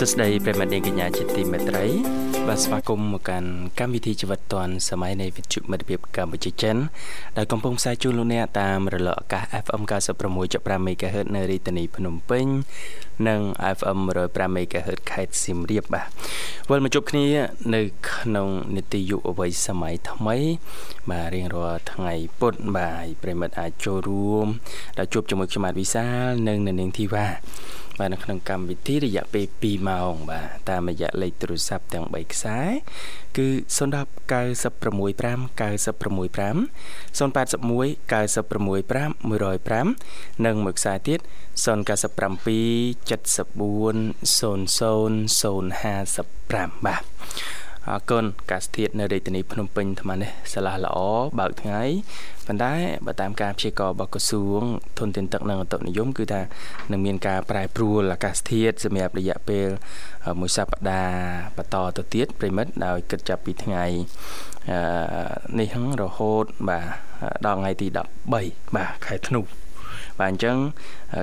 សួស្តីប្រិមត្តនាងកញ្ញាជាទីមេត្រី បាទស្វាគមន៍មកកាន់កម្មវិធីជីវិតឌွန်សម័យនៃវិទ្យុមិត្តភាពកម្ពុជាចិនដែលកំពុងផ្សាយជូនលោកអ្នកតាមរលកអាកាស FM 96.5 MHz នៅរាជធានីភ្នំពេញនិង FM 105 MHz ខេត្តសៀមរាបបាទវិលមកជួបគ្នា នៅក្នុងនីតិយុវវ័យសម័យថ្មី បាទរៀងរាល់ថ្ងៃពុធបាទប្រិមិត្តអាចចូលរួមដល់ជួបជាមួយខ្ញុំបាទវិសាលនិងនៅនាងធីវ៉ា បាទនៅក្នុងកម្មវិធីរយៈពេល2ម៉ោង បាទតាមរយៈលេខទូរស័ព្ទទាំង3ខ្សែគឺ010 965 965 081 965 105និងមួយខ្សែទៀត097 74 00 055បាទ អរគុណកាសធាតនៅរាជធានីភ្នំពេញអាត្មានេះឆ្លាស់ល្អបើកថ្ងៃប៉ុន្តែបើតាមការព្យាករណ៍របស់ក្រសួងធនធានទឹកនិងអតុនិយមគឺថានឹងមានការប្រែប្រួលអាកាសធាតុសម្រាប់រយៈពេលមួយសប្តាហ៍បន្តទៅទៀតប្រិមិត្តដោយគិតចាប់ពីថ្ងៃនេះរហូតបាទដល់ថ្ងៃទី13បាទខែធ្នូ បាទអញ្ចឹង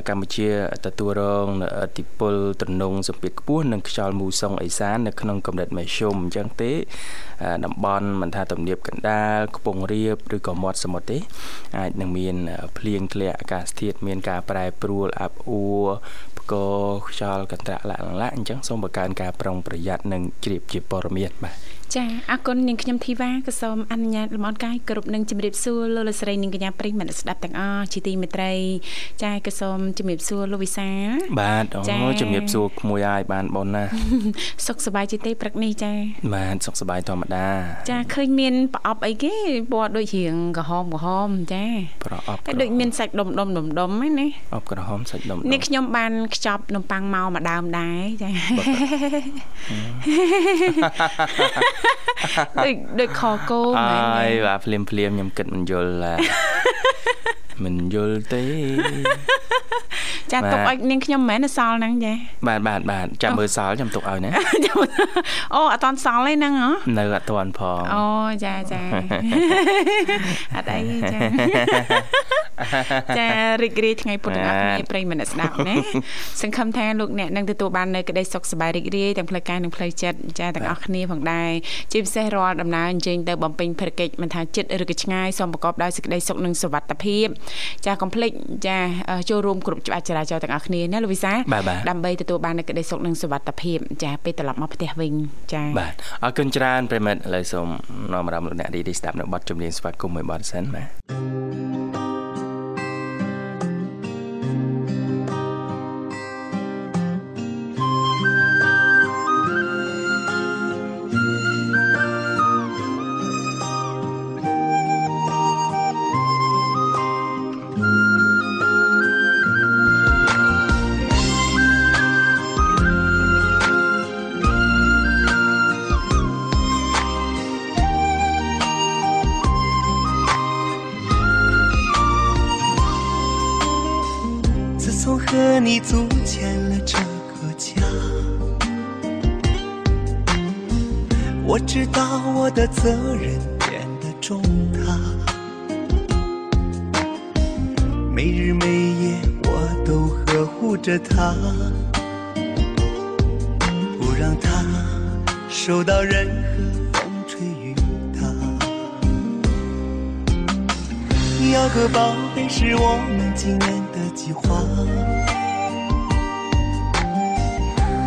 កម្ពុជាទទួលរងនៅឥទ្ធិពលទំនងសម្ពាធខ្ពស់និងខ្យល់មូសុងអេសាននៅក្នុងកម្រិតមធ្យមអញ្ចឹងទេតំបន់មិនថាទំនាបកណ្ដាលខ្ពង់រាបឬក៏មាត់សមុទ្រទេអាចនឹងមានភ្លៀងធ្លាក់អាកាសធាតុមានការប្រែប្រួលអាប់អួរផ្គរខ្យល់កន្ត្រាក់លាក់លាក់អញ្ចឹងសូមបង្កើនការប្រុងប្រយ័ត្ននិងជ្រាបជាព័ត៌មានបាទ ចាអរគុណនាងខ្ញុំធីវ៉ាក៏សូមអនុញ្ញាតលំអរកាយគ្រប់នឹងជម្រាបសួរលោកលោកស្រីនាងកញ្ញាប្រិយមិត្តស្ដាប់ទាំងអស់ជាទីមេត្រីចាក៏សូមជម្រាបសួរលោកវិសាបាទអូជម្រាបសួរក្មួយហើយបានបងណាសុខសប្បាយជាទេព្រឹកនេះចាបាទសុខសប្បាយធម្មតាចាឃើញមានប្រអប់អីគេពណ៌ដូចរៀងក្រហមក្រហមចាប្រអប់ហើយដូចមានសាច់ដុំដុំដុំដុំហ្នឹងណាអប់ក្រហមសាច់ដុំនេះខ្ញុំបានខ្ចប់នំប៉័ងមកមួយដើមដែរចាដូចដូចខគោមែនហើយបាទភ្លាមភ្លាមខ្ញុំគិតមិនយល់មិនយល់ទេ ចាទុកឲ្យនាងខ្ញុំមិនមែនសល់ហ្នឹងចាបាទបាទបាទចាំមើលសល់ខ្ញុំទុកឲ្យណាអូអត់តន់សល់ទេហ្នឹងហ៎នៅអត់តន់ផងអូចាចាអត់អីចាចារីករាយថ្ងៃពុទ្ធអង្គគ្នាប្រិយមិត្តស្ដាប់ណាសង្ឃឹមថាលោកអ្នកនឹងទទួលបាននូវក្តីសុខសប្បាយរីករាយទាំងផ្លូវកាយនិងផ្លូវចិត្តចាទាំងអស់គ្នាផងដែរជាពិសេសរាល់ដំណើរអញ្ជើញទៅបំពេញភារកិច្ចមិនថាចិត្តឬក៏ឆ្ងាយសូមប្រកបដោយសេចក្តីសុខនិងសុវត្ថិភាព ចាកុំភ្លេចចាចូលរួមគ្រប់ច្បាប់ចរាចរណ៍ទាំងអស់គ្នាណាលោកវិសាដើម្បីទទួលបាននូវក្តីសុខនិងសុវត្ថិភាពចាពេលត្រឡប់មកផ្ទះវិញចាបាទអរគុណច្រើនប្រិមិត្តឥឡូវសូមនាំអារម្មណ៍លោកអ្នករីស្ដាប់នៅបទចម្រៀងស្វាគមន៍មួយបទសិនបាទ 把我的责任变得重大，每日每夜我都呵护着她，不让她受到任何风吹雨打。要个宝贝是我们今年的计划。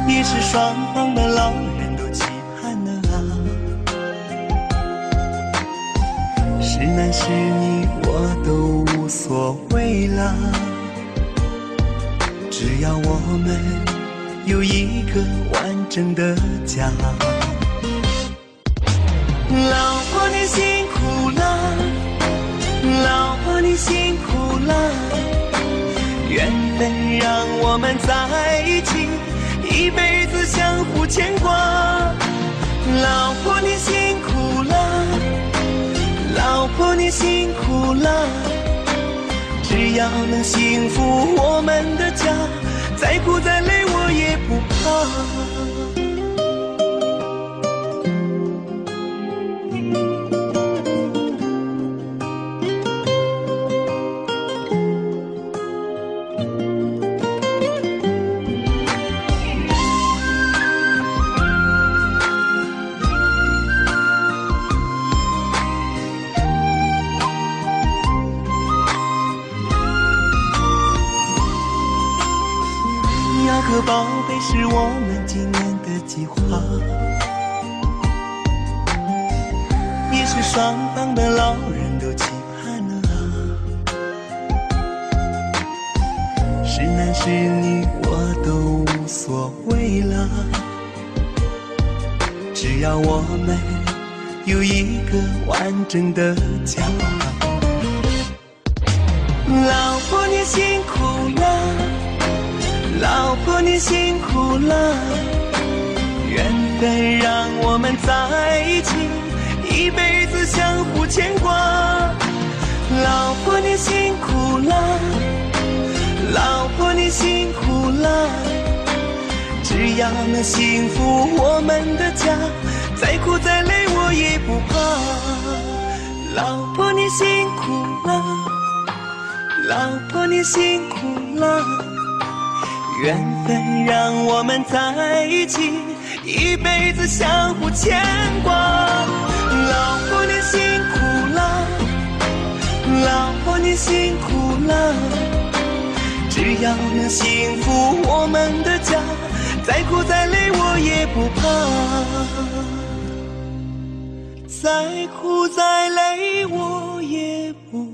也是双方的老男是你我都无所谓啦，只要我们有一个完整的家。老婆你辛苦了，老婆你辛苦了，缘分让我们在一起。一辈子相互牵挂。老婆你辛，婆你辛苦了，只要能幸福我们的家，再苦再累我也不怕。是我们今年的计划，也是双方的老人都期盼了。是男是女我都无所谓了，只要我们有一个完整的家。老婆你辛苦。辛苦了，缘分让我们在一起，一辈子相互牵挂。老婆你辛苦了，老婆你辛苦了，只要能幸福我们的家，再苦再累我也不怕。老婆你辛苦了，老婆你辛苦了。缘分让我们在一起，一辈子相互牵挂。老婆你辛苦了，老婆你辛苦了，只要能幸福我们的家，再苦再累我也不怕，再苦再累我也不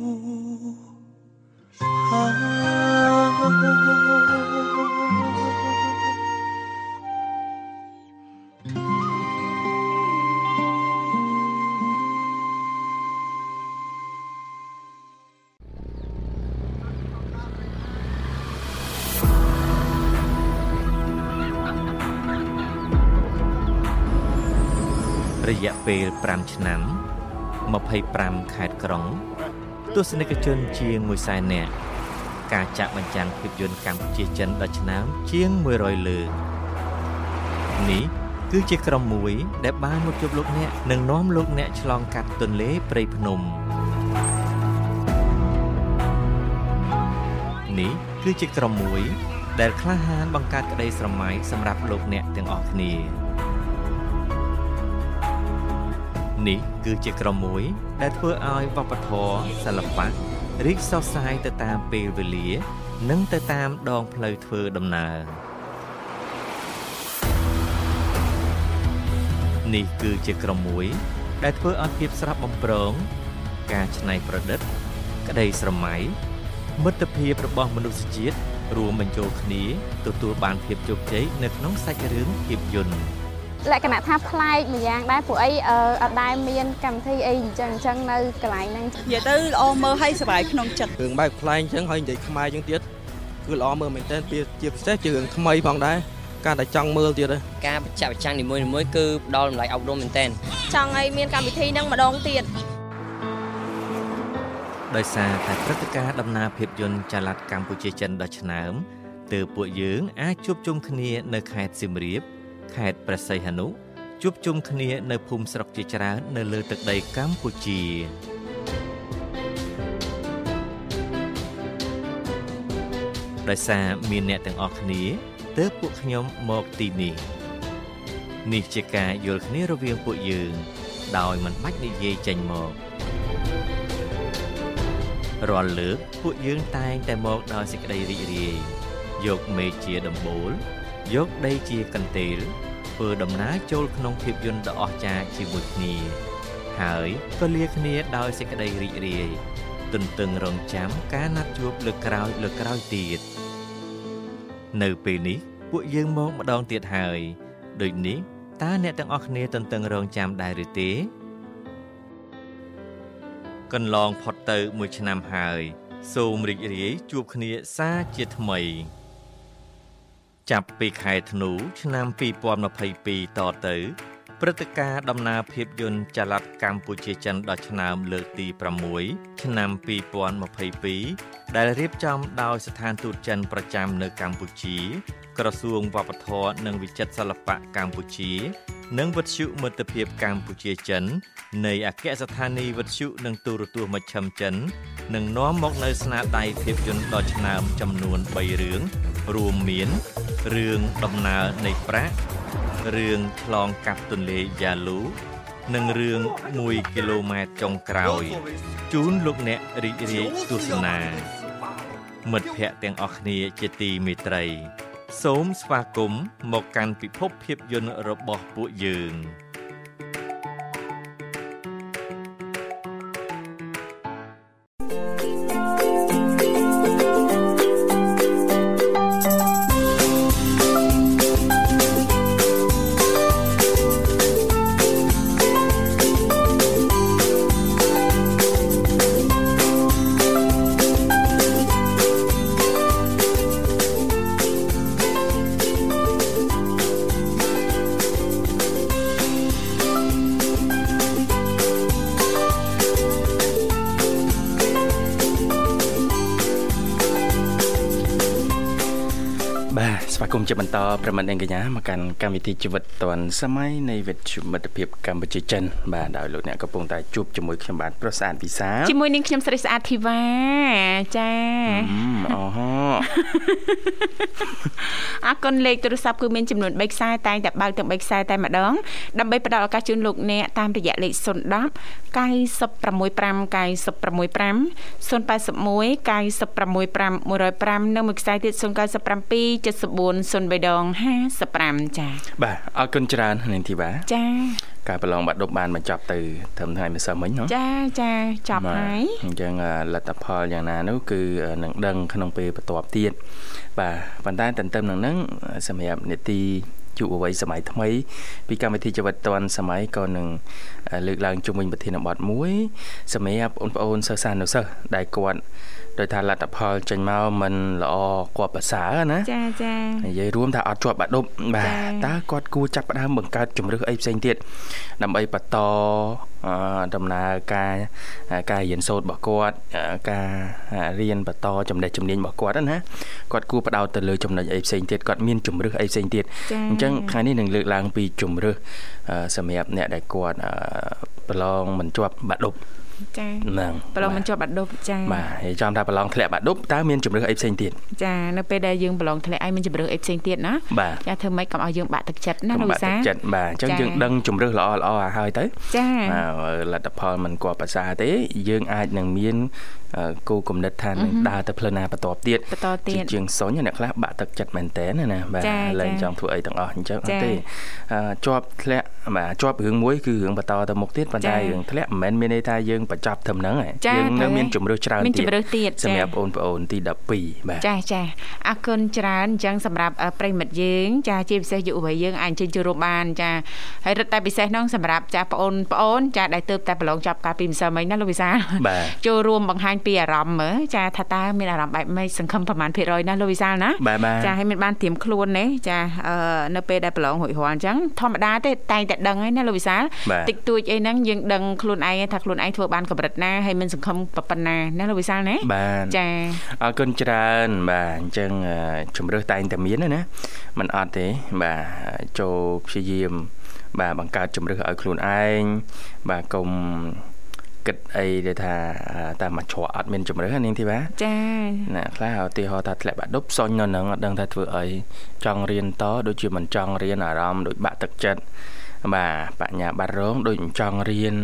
怕。 រយៈពេល5ឆ្នាំ25ខេត្តក្រុង ទស្សនិកជនជាង100,000នាក់ការចាក់បញ្ចាំងភាពយន្តកម្ពុជាចិនដល់ឆ្នាំជាង100លើកនេះគឺជាក្រុមមួយ ដែលបានមកជួបលោកអ្នកនិងនាំលោកអ្នកឆ្លងកាត់ទន្លេព្រៃភ្នំនេះគឺជាក្រុមមួយ ដែលក្លាហានបង្កើតក្តីស្រមៃសម្រាប់លោកអ្នកទាំងអស់គ្នា នេះគឺជាក្រុមមួយ ដែលធ្វើឲ្យវប្បធម៌សិល្បៈរីកសុសសាយទៅតាមពេលវេលា និងទៅតាមដងផ្លូវធ្វើដំណើរនេះគឺជាក្រុមមួយ ដែលធ្វើឲ្យភាពស្រស់បំព្រង ការច្នៃប្រឌិត ក្តីស្រមៃមិត្តភាពរបស់មនុស្សជាតិរួមបញ្ចូលគ្នាទទួលបានភាពជោគជ័យនៅក្នុងសាច់រឿងភាពយន្ត លក្ខណៈថាប្លែកម្យ៉ាងដែរព្រោះអីអត់ដែលមានកម្មវិធីអីអញ្ចឹងអញ្ចឹងនៅកន្លែងហ្នឹងនិយាយទៅល្អមើលឲ្យសុបាយក្នុងចិត្តរឿងបែបប្លែកអញ្ចឹងហើយនិយាយខ្មែរអញ្ចឹងទៀតគឺល្អមើលមែនតើជាពិសេសជារឿងថ្មីផងដែរការតែចង់មើលទៀតការចាក់ប្រចាំងនីមួយៗគឺផ្ដល់តម្លៃអប់រំមែនតើចង់ឲ្យមានកម្មវិធីហ្នឹងម្ដងទៀតដោយសារតែព្រឹត្តិការណ៍ដំណើរភាពយន្តចល័តកម្ពុជាចិនដ៏ឆ្នើមទើបពួកយើងអាចជួបជុំគ្នានៅខេត្តសៀមរាប ខេត្តព្រះសីហនុជួបជុំគ្នានៅភូមិស្រុកជាច្រើននៅលើទឹកដីកម្ពុជាដោយសារមានអ្នកទាំងអស់គ្នាទើបពួកខ្ញុំមកទីនេះនេះជាការយល់គ្នារវាងពួកយើង ដោយមិនបាច់និយាយចេញមករាល់លើកពួកយើងតែងតែមកដោយសេចក្តីរីករាយយកមេជាដំបូល យកដីជាកន្ទេលធ្វើដំណើរចូលក្នុងភាពយន្តដ៏អស្ចារ្យជាមួយគ្នា ហើយក៏លាគ្នាដោយសេចក្តីរីករាយទន្ទឹងរង់ចាំការណាត់ជួបលើកក្រោយលើកក្រោយទៀតនៅពេលនេះពួកយើងមកម្ដងទៀតហើយដូចនេះតើអ្នកទាំងអស់គ្នាទន្ទឹងរង់ចាំដែរឬទេកន្លងផុតទៅមួយឆ្នាំហើយ សូមរីករាយជួបគ្នាសាជាថ្មី ចាប់ពីខែធ្នូឆ្នាំ2022តទៅព្រឹត្តិការណ៍ដំណើរភាពយន្តចល័តកម្ពុជាចិនដល់ឆ្នាំលើកទី6ឆ្នាំ2022ដែលរៀបចំដោយស្ថានទូតចិនប្រចាំនៅកម្ពុជា ក្រសួងវប្បធម៌និងវិចិត្រសិល្បៈកម្ពុជា និងវិទ្យុមិត្តភាពកម្ពុជាចិន នៃអគ្គស្ថានីយ៍វិទ្យុនិងទូរទស្សន៍មជ្ឈិមចិននឹងនាំមកនៅស្នាដៃភាពយន្តដ៏ឆ្នើមចំនួន3រឿងរួមមាន រឿងដំណើរនៃប្រាក់រឿងឆ្លងកាត់ទន្លេយ៉ាលូនិងរឿង1គីឡូម៉ែត្រចុងក្រោយជូនលោកអ្នករីករាយទស្សនា មិត្តភ័ក្តិទាំងអស់គ្នាជាទីមេត្រី សូមស្វាគមន៍មកកាន់ពិភពភាពយន្តរបស់ពួកយើង។ គមន៍ជាបន្តប្រិមត្តអ្នកកញ្ញាមកកាន់កម្មវិធីជីវិតឌွန်សម័យនៃវិទ្យុមិត្តភាពកម្ពុជាចិនបាទដោយលោកអ្នកកំពុងតែជួបជាមួយខ្ញុំបាទប្រុសស្អាតវិសាជាមួយនឹងខ្ញុំស្រីស្អាតធីវ៉ាចាអូហូអរគុណលេខទូរស័ព្ទគឺមានចំនួន3ខ្សែតែងតែបើកទាំង3ខ្សែតែម្ដងដើម្បីផ្ដល់ឱកាសជូនលោកអ្នកតាមរយៈលេខ010 965 965 081 965 105និងមួយខ្សែទៀត097 74 03ដង55ចា៎បាទអរគុណច្រើននាងធីវ៉ាចា៎ការប្រឡងបាក់ឌុបបានបញ្ចប់ទៅត្រឹមថ្ងៃម្សិលមិញណាចាចាចប់ហើយអញ្ចឹងលទ្ធផលយ៉ាងណានោះគឺនឹងដឹងក្នុងពេលបន្ទាប់ទៀតបាទប៉ុន្តែទន្ទឹមនឹងហ្នឹងសម្រាប់នេតិយុវវ័យសម័យថ្មីពីកម្មវិធីជីវិតឌွန်សម័យក៏នឹងលើកឡើងជុំវិញប្រធានបទមួយសម្រាប់បងប្អូនសិស្សានុសិស្សដែលគាត់ ដោយថាលទ្ធផលចេញមកមិនល្អគាត់ប្រសើរណាចាចានិយាយរួមថាអត់ជាប់បាក់ឌុបបាទតើគាត់គួរចាប់ផ្ដើមបង្កើតជំរឿសអីផ្សេងទៀតដើម្បីបន្តដំណើរការការរៀនសូត្ររបស់គាត់ការរៀនបន្តចំណេះជំនាញរបស់គាត់ណាគាត់គួរផ្ដោតទៅលើចំណុចអីផ្សេងទៀតគាត់មានជំរឿសអីផ្សេងទៀតអញ្ចឹងថ្ងៃនេះនឹងលើកឡើងពីជំរឿសសម្រាប់អ្នកដែលគាត់ប្រឡងមិនជាប់បាក់ឌុប ចាហ្នឹងប្រឡងមិនជាប់បាក់ឌុបចាបាទហើយចំថាប្រឡងធ្លាក់បាក់ឌុបតើមានជំរឿសអីផ្សេងទៀតចានៅពេលដែលយើងប្រឡងធ្លាក់អីមានជំរឿសអីផ្សេងទៀតណាចាធ្វើម៉េចកុំឲ្យយើងបាក់ទឹកចិត្តណាលោកវិសាបាក់ទឹកចិត្តបាទអញ្ចឹងយើងដឹងជំរឿសល្អល្អឲ្យហើយទៅចាលទ្ធផលមិនគួរប្រសាទេយើងអាចនឹងមាន គោលគំនិតថានឹងដើរទៅផ្លូវណាបន្តទៀតបន្តទៀតជាងសុញអ្នកខ្លះបាក់ទឹកចិត្តមែនតើណាបាទលែងចង់ធ្វើអីទាំងអស់អញ្ចឹងអត់ទេជាប់ធ្លាក់បាទជាប់រឿងមួយគឺរឿងបន្តទៅមុខទៀតប៉ុន្តែរឿងធ្លាក់មិនមែនមានន័យថាយើងបញ្ចប់ត្រឹមហ្នឹងយើងនៅមានជំរឿសច្រើនទៀតមានជំរឿសទៀតសម្រាប់បងប្អូនទី12បាទចាចាអរគុណច្រើនអញ្ចឹងសម្រាប់ប្រិមិត្តយើង ចាជាពិសេសយុវវ័យយើងអាចជិញ្ជរួមបានចាហើយរឹតតែពិសេសហ្នឹងសម្រាប់ចាបងប្អូនបងប្អូនចាដែលទើបតែប្រឡងចាប់កាលពីម្សិលមិញណាលោកវិសាចូលរួមបង្ហាញពីអារម្មណ៍មើលចាថាតើមានអារម្មណ៍បែបម៉េចសង្ឃឹមប្រហែលភាគរយណាលោកវិសាលណាចាឲ្យមានបានត្រៀមខ្លួននេះចានៅពេលដែលប្រឡងរួចរាល់អញ្ចឹងធម្មតាទេតែងតែដឹងហើយណាលោកវិសាលតិចតួចអីហ្នឹងយើងដឹងខ្លួនឯងថាខ្លួនឯងធ្វើបានកម្រិតណាហើយមានសង្ឃឹមប៉ុណ្ណាណាលោកវិសាលណាចាអរគុណច្រើនបាទអញ្ចឹងជំរឿសតែងតែមានណាมันអត់ទេបាទចូលព្យាយាមបាទបង្កើតជំរឿសឲ្យខ្លួនឯងបាទកុំ គិតអីដែលថាតាមមួយច្រកអត់មានជំរឿនាងធីបាចាណាខ្លះឧទាហរណ៍ថាធ្លាក់បាក់ឌុបសុញនៅនឹងអត់ដឹងថាធ្វើអីចង់រៀនតដូចជាមិនចង់រៀនអារម្មណ៍ដូចបាក់ទឹកចិត្តបាទបញ្ញាបត្ររងដូចចង់រៀន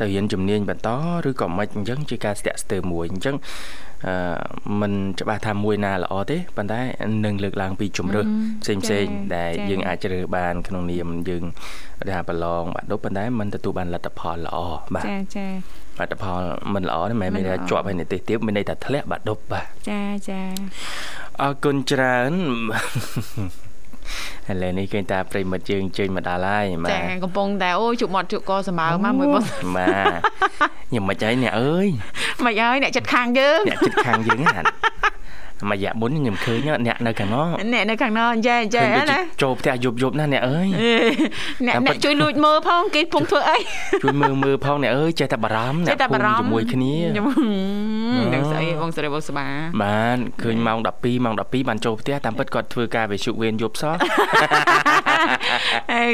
ទៅរៀនជំនាញបន្តឬក៏មិនអញ្ចឹងជាការស្ទាក់ស្ទើរមួយអញ្ចឹង មិនច្បាស់ថាមួយណាល្អទេប៉ុន្តែនឹងលើកឡើងពីជំរឿផ្សេងផ្សេងដែលយើងអាចជ្រើសបាន ក្នុងនាមយើងថាប្រឡងបាក់ឌុបប៉ុន្តែมันទទួលបានលទ្ធផលល្អបាទចាចាលទ្ធផលមិនល្អទេមិនមែនថាជាប់ហើយនិទេសទៀតមានន័យថាធ្លាក់បាក់ឌុបបាទចាចាអរគុណច្រើន ឥឡូវនេះឃើញតាប្រិមិត្តយើងជើញមកដល់ហើយបាទចាកំពុងតែអូជក់មាត់ជក់កសម្បើមកមួយបុតបាទញ៉ាំមិនអីអ្នកអើយមិនអើយអ្នកចិត្តខាងយើងអ្នកចិត្តខាងយើងហ្នឹងមួយរយៈមុនខ្ញុំឃើញអ្នកនៅខាងនោះអ្នកនៅខាងនោះចាចាឃើញដូចជាណាចូលផ្ទះយប់យប់ណាអ្នកអើយអ្នកតាមពិអ្នកតជួយលួចមើលផងគេពុំធ្វើអីជួយមើលមើលផងអ្នកអើយចេះតែបារម្ភចេះអ្នកតែបារម្ភជាមួយគ្នាខ្ញុំដឹងស្អីបងស្រីបងស្បាបានឃើញម៉ោង12ម៉ោង12បានចូលផ្ទះតាមពិតគាត់ធ្វើការវិសុវេនយប់សោះអេ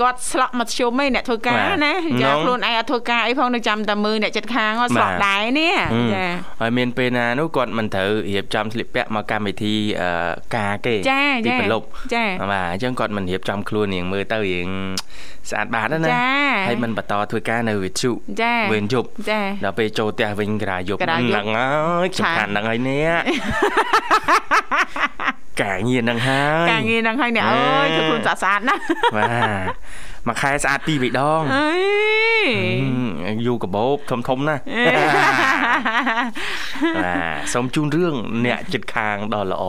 គាត់ស្លក់មកធ្យមឯងអ្នកធ្វើការបាទណាចាហ្នឹងខ្លួនឯងអត់ធ្វើការអីផងនៅចាំតែមើលអ្នកចិត្តខាងគាត់ស្លក់បាទដែរនេះហឹមចាហើយមានពេលណានោះគាត់មិនត្រូវរៀបចំស្លៀកពាក់មកកម្មវិធីអឺការគេចាទីចាប្រឡប់ចាបាទអញ្ចឹងគាត់មិនរៀបចំខ្លួនរៀងមើលទៅរៀងស្អាតបាតណាចាហើយមិនបន្តធ្វើការនៅវិទ្យុចាវេនយប់ចាដល់ពេលចូលផ្ទះវិញក្រាយប់ក្រាយប់ហ្នឹងហើយសំខាន់ហ្នឹងហើយនេះការងារហ្នឹងហើយការងារហ្នឹងហើយអ្នកអើយធ្វើខ្លួនស្អាតស្អាតណាបាទ មួយខែស្អាតពីរបីដងអើយហឹមយូរកបោបធំធំណាស់បាទសូមជូនរឿងអ្នកចិត្តខាងដ៏ល្អ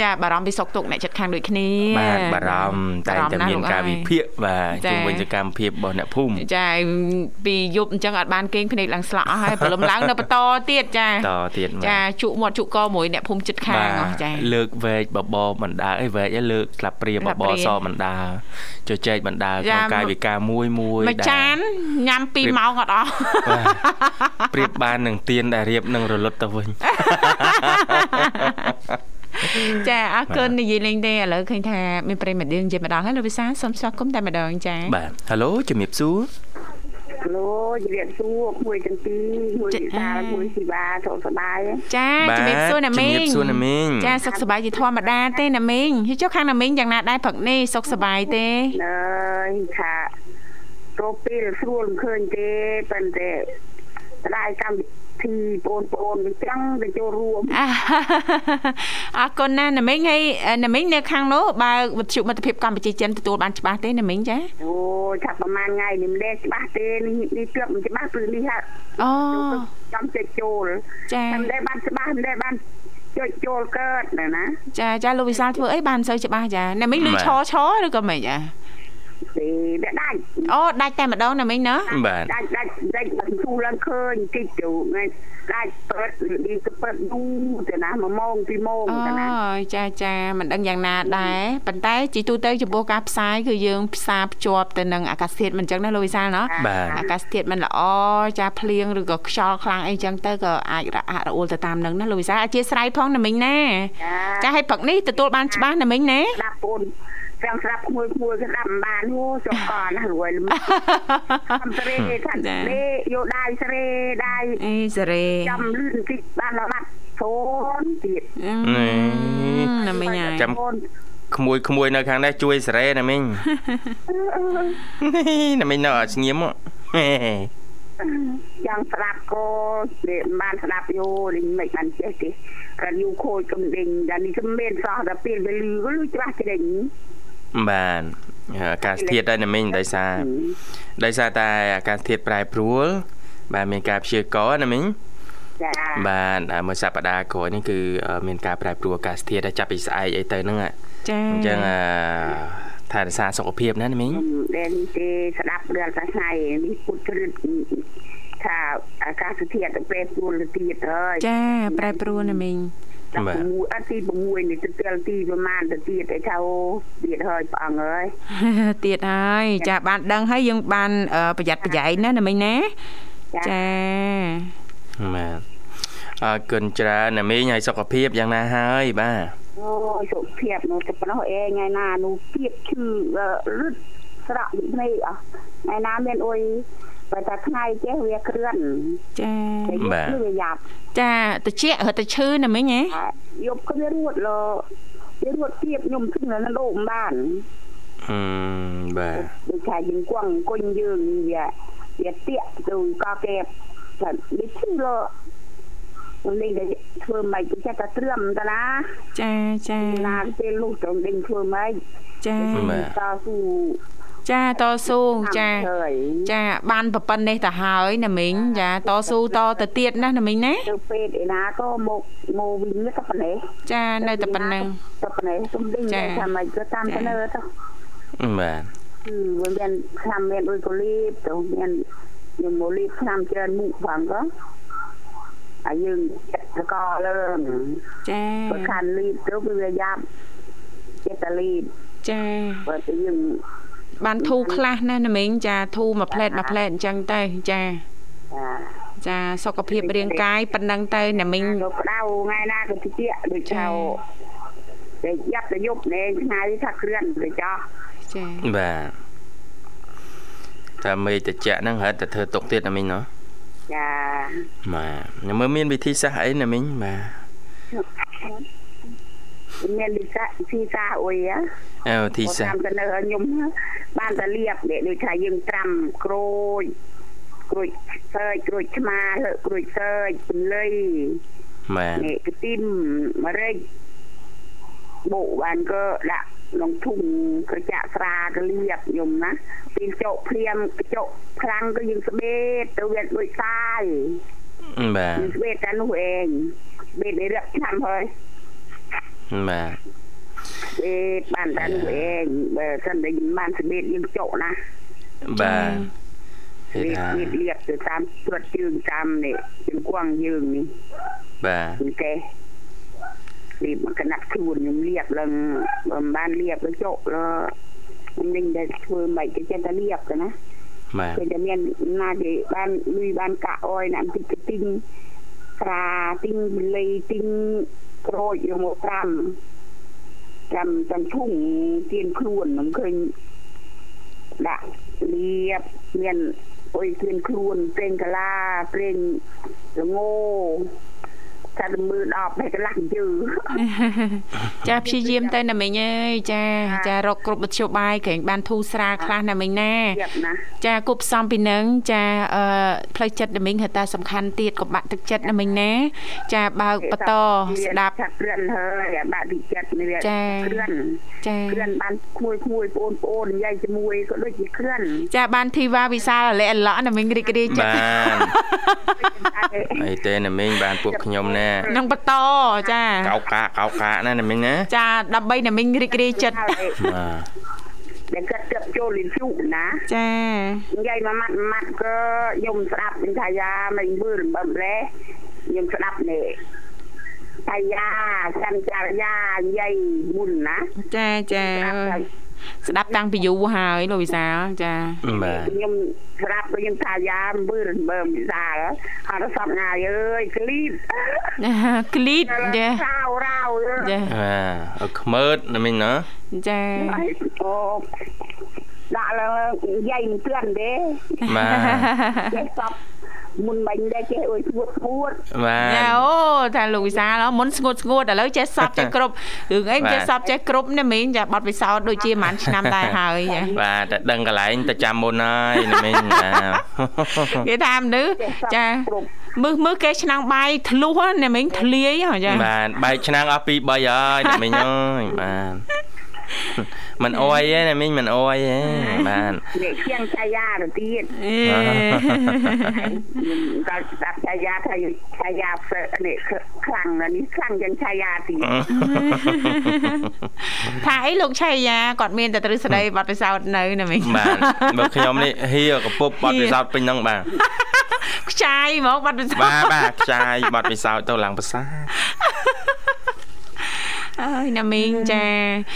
យ៉ាបារម្ភពីសុខទុក្ខអ្នកចិត្តខាងដូចគ្នាបាទបារម្ភតែងតែមានការវិភាគបាទចា៎ជំវិញសកម្មភាពរបស់អ្នកភូមិចាពីយប់អញ្ចឹងអត់បានគេងភ្នែកឡើងស្លាក់អស់ហើយព្រលឹមឡើងនៅបន្តទៀតចាតទៀតបាទចាជក់មាត់ជក់កមួយអ្នកភូមិចិត្តខាងអស់ចាលើកវែកបបរបណ្ដាអីវែកឯងលើកស្លាបព្រាស្លាបបបព្រារសបណ្ដាជជែកបណ្ដាចាក្នុងកាយវិការមួយមួយមួយចានញ៉ាំ2ម៉ោងអត់អស់បាទប្រៀបបាននឹងទៀនដែលរៀបនឹងរលត់ទៅវិញចាអរគុណនិយាយលេងទេឥឡូវឃើញថាមានប្រិយមិត្តយើងនិយាយមកដល់ហើយលោកវិសាលសូមស្វាគមន៍តែម្ដងចាបាទហៅឡូជំរាបសួរ ឡូជំរាបសួរមួយទាំងពីរមួយចា៎វិសាលមួយស៊ីបាសុខសប្បាយចាជំរាបសួរណាមីជំរាបសួរណាមីងចាសុខសប្បាយជាធម្មតាទេណាមីងហើយចុះខាងណាមីងយ៉ាងណាដែរព្រឹកនេះសុខសប្បាយទេអើយថាចូលពេលស្រួលមិនឃើញទេប៉ុន្តែស្ដាយកម្មវិធី បងប្អូនវាចឹងទៅចូលរួមអាអរគុណណាស់ណាមីងហើយណាមីងនៅខាងនោះបើវិទ្យុមិត្តភាពកម្ពុជាចិនទទួលបានច្បាស់ទេណាមីងចាអូយថាប្រហែលថ្ងៃនេះមិនដែរច្បាស់ទេនេះនេះទើបមិនច្បាស់ព្រោះនេះហាអូចាំចុចចូលចាតែមិនដែរបានច្បាស់មិនដែរបានចុចចូលកើតណាណាចាចាលោកវិសាលធ្វើអីបានមិនសូវច្បាស់ចាណាមីងលឺបាទឆឆឬក៏មិនចា ទេវាដាច់អូដាច់តែម្ដងណាមីងណាបាទដាច់ដាច់ដាច់បានទូឡើងឃើញតិចទៅថ្ងៃដាច់ពេតនេះទៅពេតយូរទៅណាមួយម៉ោងពីរម៉ោងអូទៅណាយចាចាមិនដឹងយ៉ាងណាដែរប៉ុន្តែជីទូទៅចំពោះការផ្សាយគឺយើងផ្សារភ្ជាប់ទៅនឹងអាកាសធាតុមិនអញ្ចឹងណាលោកវិសាលណាបាទអាកាសធាតុមិនល្អចាភ្លៀងឬក៏ខ្យល់ខ្លាំងអីចឹងទៅក៏អាចរអាក់រអួលទៅតាមនឹងណាលោកវិសាលអធិស្ឋានផងណាមីងណាចាឲ្យព្រឹកនេះទទួលបានច្បាស់ណាមីងណាស្ដាប់បង ចាំស្ដាប់ក្មួយក្មួយស្ដាប់មិនបានហូចុះកណារួយលំអំស្រេថាលេយកដៃស្រេដៃអេសេរីចាំលឿនតិចបានដល់បាត់សូនទៀតអឺនេះណាមីងហើយចាំក្មួយក្មួយនៅខាងនេះជួយសេរីណាមីងណាមីងនៅអត់ស្ងៀមហ៎ចាំស្ដាប់ក៏វាមិនបានស្ដាប់យោនេះមិនបានចេះទេក៏យូខូចកំដេញដល់នេះក៏មានសោះដល់ពេលវាលឺក៏លឺច្បាស់ច្រេញ បាទអាកាសធាតុដែរណាមីងដោយសារដោយសារតែអាកាសធាតុប្រែប្រួល បាទមានការព្យាករណ៍ណាមីងចាបាទហើយមួយសប្តាហ៍ក្រោយនេះគឺអឺមានការប្រែប្រួលអាកាសធាតុហើយចាប់ពីស្អែកអីទៅហ្នឹងហ่ะចាអញ្ចឹងអឺថែរក្សាសុខភាពណាណាមីងដែលនេះទេស្ដាប់រឿងតែថ្ងៃនេះពុទ្ធរឹតថាអាកាសធាតុទៅពេលព្រួលទៅទៀតហើយចាប្រែប្រួលណាមីង តែ6អត់ទី6នេះទៅពេលទីប្រហែលទៅទៀតតែថាអូទៀតហើយព្រះអង្គអើយទៀតហើយចាបានដឹងហើយយើងបានអឺប្រយ័ត្នប្រយែងណាណាមីងណាចាបាទអរគុណច្រើនណាមីងហើយសុខភាពយ៉ាងណាហើយបាទអូយសុខភាពនោះទៅប៉ុណ្ណោះអេថ្ងៃណានោះទៀតឈឺរឹតស្រក់ភ្នែកអស់ថ្ងៃណាមានអុយ បើតែថ្ងៃចេះវាគ្រឿនចាតែយប់គឺវាយ៉ាប់ចាតិចរត់ទៅឈឺណាមីងហ៎យប់គឺវារួតលវារួតទៀតខ្ញុំគិតនៅលោកមិនបានអឺបាទដូចថាយើងគង់អង្គុញយើងវាវាតាក់ទៅក៏គេតែនេះឈឺលលេងតែធ្វើមិនចេះតែត្រឿមតាណាចាចាណាពេលលុះទៅលេងធ្វើមិនចាតស៊ូ ចាតស៊ូចាចាបានប្រប៉ុណ្ណេះទៅហើយណាមីងចាតស៊ូតទៅទៀតណាណាមីងណាទៅពេទ្យឯណាក៏មកមកវិញទៅប៉ុណ្ណេះចានៅតែប៉ុណ្ណឹងទៅប៉ុណ្ណេះទុំដេញថាមិនក៏តាមទៅទៅបាទគឺវាមានឆ្នាំមានដូចកូលីបទៅមានខ្ញុំមកលីបឆ្នាំច្រើនមុខផងក៏ហើយយើងចិត្តកលើងចាបើខានលីបទៅវាយ៉ាប់ចិត្តតែលីបចាបើទៅយើង បានធូរខ្លះណាណាមីងចាធូរមួយផ្លែតមួយផ្លែតអញ្ចឹងទៅចាចាចាសុខភាពរាងកាយប៉ុណ្ណឹងទៅណាមីងទៅក្តៅថ្ងៃណាក៏តិចដូចឆៅតែយ៉ាប់ទៅយប់ណែថ្ងៃថាគ្រឿនទៅចោះចាបាទតែមេតិចហ្នឹងហិតតែធ្វើទុកទៀតណាមីងណោះចាបាទខ្ញុំមើលមានវិធីសាស្ត្រអីណាមីងបាទ មានលិសាស៊ីសាអុយហ៎អើវិធីសាស្តាមត្រទៅនៅឲ្យខ្ញុំបានតែលៀបនេះដូចថាយើងត្រាំក្រូចក្រូចសើចក្រូចឆ្មាលើក្រូចសើចពន្លៃបាទនេះខ្ទឹមម្រេចបូកបានក៏ដាក់ក្នុងធុងក៏ចាក់ស្រាក៏លៀបខ្ញុំណាពេលចុកព្រាមចុកខ្លាំងក៏យើងស្បេតទៅវាដូចសាយបាទយើងស្បេតតែនោះឯងស្បេតនេះរឹកឆ្នាំហើយ បាទស្បេតបានតែនោះឯងបើសិនតែយើងបានស្បេតយើងចុកណាបាទគេវាថាវាលៀបទៅតាមស្ទាត់ជើងតាមនេះជើងគួងយើងនេះបាទពីកេះលៀបមកកណាត់ខ្លួនខ្ញុំលៀបឡើងបើមិនបានលៀបទៅចុកលខ្ញុំនឹងតែធ្វើមិនទៅចេះតែលៀបទៅណាបាទគឺតែមានណាគេបានលុយបានកាក់អយណាតិចទៅទិ ញស្រាទិញលីទិញក្រូចយកមកត្រាំត្រាំទាំងធុងទៀនខ្លួនខ្ញុំឃើញដាក់លៀបមានអុយទៀនខ្លួនប្រេងកាឡាប្រេងល្ង តែមើលដល់បែកកន្លះជើចាព្យាយាមទៅណាមីងអើយចាចារកគ្រប់វិទ្យោបាយក្រែងបានធូរស្រាលខ្លះណាមីងណាទៀតណាចាគប់ផ្សំពីនឹងចាអឺផ្លូវចិត្តណាមីងហៅតាសំខាន់ទៀតក៏បាក់ទឹកចិត្តណាមីងណា ចាបើកបន្តស្ដាប់ថាគ្រឿនហើយអាបាក់ទីចិត្តនេះវាចាគ្រឿនចាគ្រឿនបានគួយគួយបងប្អូននិយាយជាមួយក៏ដូចជាគ្រឿនចាបានធីវ៉ាវិសាលអលិអឡក់ណាមីងរីករាយចិត្តបាទអីទេណាមីងបានពួកខ្ញុំណានឹងបន្តចាកោកាកោកាណាណាមីងណាចាដើម្បីណាមីងរីករាយចិត្តបាទដែលគាត់ទៅចូលលីនជូណាចានិយាយមួយម៉ាត់មួយម៉ាត់ក៏ខ្ញុំស្ដាប់នឹងថាយ៉ាមិនមើលបំលែខ្ញុំស្ដាប់នេះថាយ៉ាសន្ចារយ៉ានិយាយមុនណាចាចា ស្ដាប់ហើយស្ដាប់តាំងពីយូរហើយលោកវិសាលចាបាទខ្ញុំស្ដាប់ទៅខ្ញុំថាយ៉ាមើលមើលវិសាលអត់សពងាយអើយគ្លីបគ្លីតចារោរោចាបាទឲ្យខ្មើតណាមីងណាចាអូដាក់ឡើងនិយាយមិនទឿនទេបាទចេះសព មុនមិញដែរចេះអុយស្ងួតស្ងួតបាទអូថាលោកវិសាលមុនស្ងួតស្ងួតឥឡូវចេះសពចេះគ្រប់រឿងអីចេះសពចេះគ្រប់ណាមីងចាបត់ពិសោធន៍ដូចជាប្រហែលឆ្នាំដែរហើយចាបាទតែដឹងកន្លែងទៅចាំមុនហើយណាមីងបាទគេថាមនុស្សចាគ្រប់មើលមើលគេឆ្នាំងបាយធ្លុះណាមីងធ្លាយហ៎ចាបាទបែកឆ្នាំងអស់2 3ហើយណាមីងអើយបាទ មិនអួយទេណាមីងមិនអួយទេបាទនេះជាងឆាយាទៅទៀតអេខ្ញុំដល់ស្ដាប់ឆាយាថាឆាយាហ្វនេះខ្លាំងណាស់នេះខ្លាំងជាងឆាយាទៀតថាអីលោកឆៃយ៉ាគាត់មានតែទ្រឹស្ដីបត់ពិសោធន៍នៅណាមីងបាទបើខ្ញុំនេះហៀកពុបបត់ពិសោធន៍ពេញហ្នឹងបាទខ្ចាយហ្មងបត់ពិសោធន៍បាទបាទខ្ចាយបត់ពិសោធន៍ទៅឡើងភាសា អើយណាមីងចា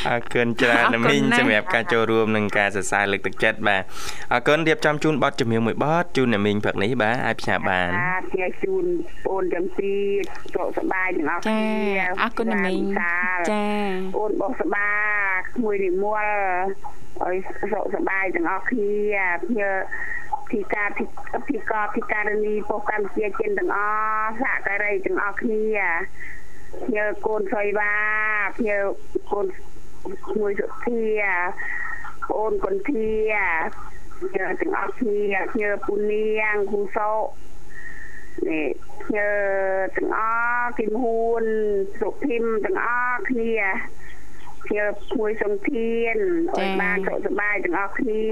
អរគុណច្រើនអរគុណណាមីងណាស់សម្រាប់ការចូលរួមនិងការសរសើរលើកទឹកចិត្តបាទអរគុណរៀបចំជូនប័ណ្ណជំនឿមួយប័ណ្ណជូនណាមីងព្រឹកនេះបាទអាចផ្សាយបានបាទជាជូនអូនទាំងពីរសុខសប្បាយទាំងអស់ចាគ្នាអរគុណណាមីងសាលចាអូនបោះសបាក្មួយនិមលឲ្យសុខសប្បាយទាំងអស់គ្នាភ្ញើពីការពីពីការពីការនីពោះកម្ពុជាចិនទាំងអស់សហការីទាំងអស់គ្នាភ្ញើកូនស្រីបាភ្ញើកូនក្មួយសុធាអូនកុនធាភ្ញើទាំងអស់គ្នាភ្ញើពូនាងគូសោនេះភ្ញើទាំងអស់គីមហ៊ួនសុភិមទាំងអស់គ្នាជាមួយសង្ធានឲ្យបានសុខសប្បាយទាំងអស់គ្នា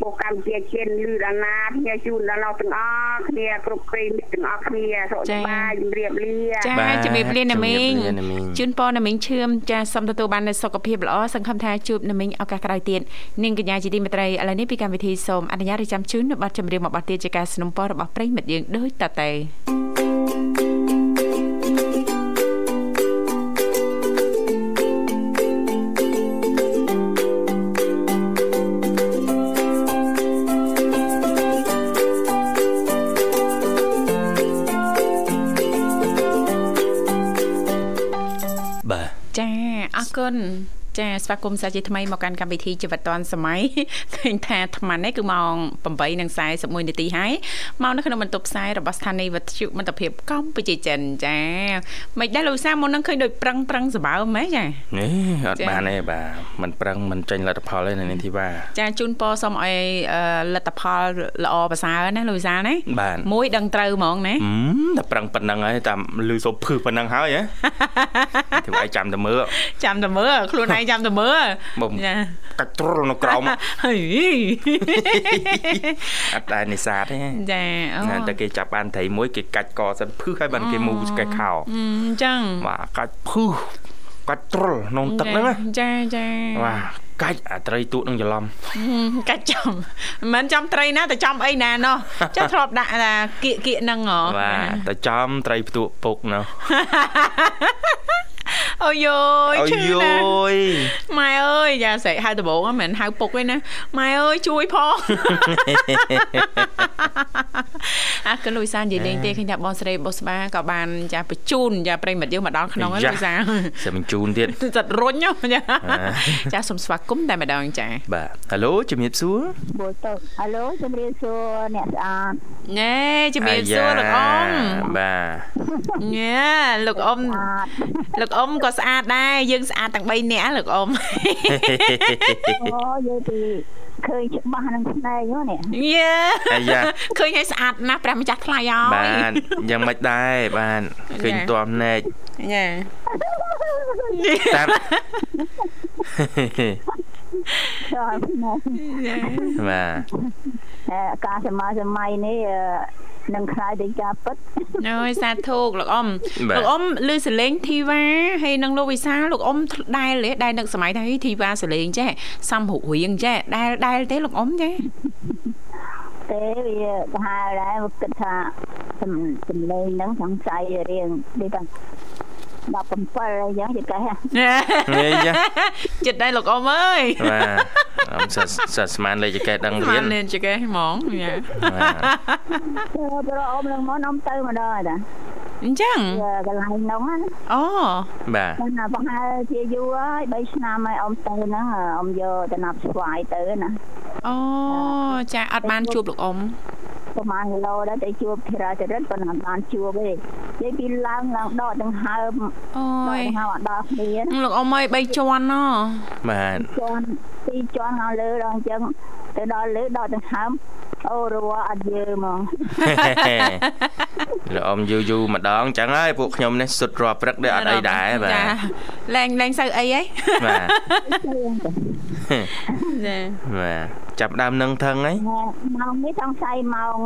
ពួកកម្ពុជាចិនលឺដល់ណាគ្នាជូនដល់លោកទាំងអស់គ្នាគ្រប់ព្រៃមិត្តទាំងអស់គ្នាសុខសប្បាយជំរាបលា ចា បាទ ជំរាបលាណាមីង ជំរាបលាណាមីង ជូនពរណាមីងឈឿមចាសូមទទួលបាននូវសុខភាពល្អសង្ឃឹមថាជួបណាមីងឱកាសក្រោយទៀតនាងកញ្ញាជាទីមេត្រីឥឡូវនេះពីកម្មវិធីសូមអនុញ្ញាតរៀបចំជូននៅប័ណ្ណចម្រៀងមួយប័ណ្ណទៀតជាការสนับสนุนរបស់ប្រិយមិត្តយើងដូចតទៅ ចា អរគុណ ចាស្វាគមន៍សាជាថ្មីមកកាន់កម្មវិធីជីវិតឌွန်សម័យឃើញថាអាត្មានេះគឺម៉ោង8:41នាទីហើយមកនៅក្នុងបន្ទប់ផ្សាយរបស់ស្ថានីយ៍វិទ្យុមិត្តភាពកម្ពុជាចិនចាមិនដែរលោកសាមុននឹងឃើញដូចប្រឹងប្រឹងសម្បើមហ៎ចានេះអត់បានទេបាទមិនប្រឹងមិនចេញលទ្ធផលទេនៅនាងធីវ៉ាចាជូនពរសូមឲ្យលទ្ធផលល្អប្រសើរណាលោកសាណាមួយដឹងត្រូវហ្មងណាតែប្រឹងប៉ុណ្ណឹងហើយតាមលឺសូភឺប៉ុណ្ណឹងហើយហ៎ធ្វើឲ្យចាំតែមើលចាំតែមើលខ្លួនឯងចាំតែមើលចាកាច់ទ្រុលនៅក្រោមហើយអត់ដែរនេសាទទេចាអូតែគេចាប់បានត្រីមួយគេកាច់កសិនភឹសហើយបានគេមូកែខោអញ្ចឹងបាទកាច់ភឹសកាច់ទ្រុលក្នុងទឹកហ្នឹងចាចាបាទកាច់អាត្រីទូកនឹងច្រឡំកាច់ចំមិនមែនចំត្រីណាតែចំអីណាណោះចាធ្លាប់ដាក់ថាគៀកគៀកហ្នឹងហ៎បាទតែចំត្រីផ្ទួកពុកណោះ អូយយឈឺណាម៉ែអើយយ៉ាស្រែកហៅដំបងមិនមែនហៅពុកទេណាម៉ែអើយជួយផងអាកលុយសាននិយាយលេងទេឃើញថាបងស្រីបុស្បាក៏បានចាបញ្ជូនយ៉ាប្រិមិត្តយើងមកដល់ក្នុងហើយលុយសាសិបញ្ជូនទៀតសិតរុញចាចាសូមស្វាគមន៍តែម្ដងចាបាទហៅឡូជំរាបសួរបូទៅហៅឡូជំរាបសួរអ្នកស្អាតណែជំរាបសួរលោកអ៊ំបាទញ៉ាលោកអ៊ំលោកអ៊ំក៏ស្អាតដែរយើងស្អាតទាំង3នាក់លោកអ៊ំអូយើងទីឃើញច្បាស់នឹងស្នែងនេះយ៉ាអាយ៉ាឃើញឲ្យស្អាតណាស់ព្រះម្ចាស់ថ្លៃឲ្យបាទយ៉ាងម៉េចដែរបាទឃើញតួភ្នែកយ៉ាតាម ចូលមកបាទការសម័យសម័យនេះនឹងខ្លាយទៅការពិតអើយសាធុលោកអ៊ំលោកអ៊ំឮសលេងធីវ៉ាហើយនឹងលោកវិសាលោកអ៊ំដែលដែលនឹកសម័យថាធីវ៉ាសលេងចេះសំរុរៀងចេះដែលដែលទេលោកអ៊ំចេះទេវាទៅហៅដែរគិតថាសំលេងហ្នឹងចង់ចៃរៀងដូចថា 17អីចឹងជិតកែនេះចាចិត្តដែរលោកអ៊ំអើយបាទអ៊ំសិតសិតស្មានលេខចកែដឹងរៀនលេខចកែហ្មងយ៉ាបាទប្រអ៊ំនឹងមកអ៊ំទៅម្ដងតាអញ្ចឹងកន្លែងនោះណាអូបាទណាប្រហែលជាយូរហើយ3ឆ្នាំហើយអ៊ំទៅហ្នឹងអ៊ំយកតំណាប់ស្វាយទៅណាអូចាអត់បានជួបលោកអ៊ំ ប្រហែលគីឡូដែរទៅជួបធីរាចរិតប៉ុន្តែបានជួបទេនិយាយពីឡើងឡើងដកដង្ហើមអូយហៅអត់ដល់គ្នាលោកអ៊ំអើយ3ជាន់ណបាទជាន់2ជាន់ខាងលើដល់អញ្ចឹងទៅដល់លើដកដង្ហើម អូរវអត់យើហ្មងលោកអ៊ំយូរយូរម្ដងចឹងហើយពួកខ្ញុំនេះសុទ្ធរាល់ព្រឹកដែរអត់អីដែរបាទលែងលែងសូវអីហីបាទចាបាទចាប់ដើមនឹងថឹងហីម៉ោងនេះចង់ស្អីម៉ោង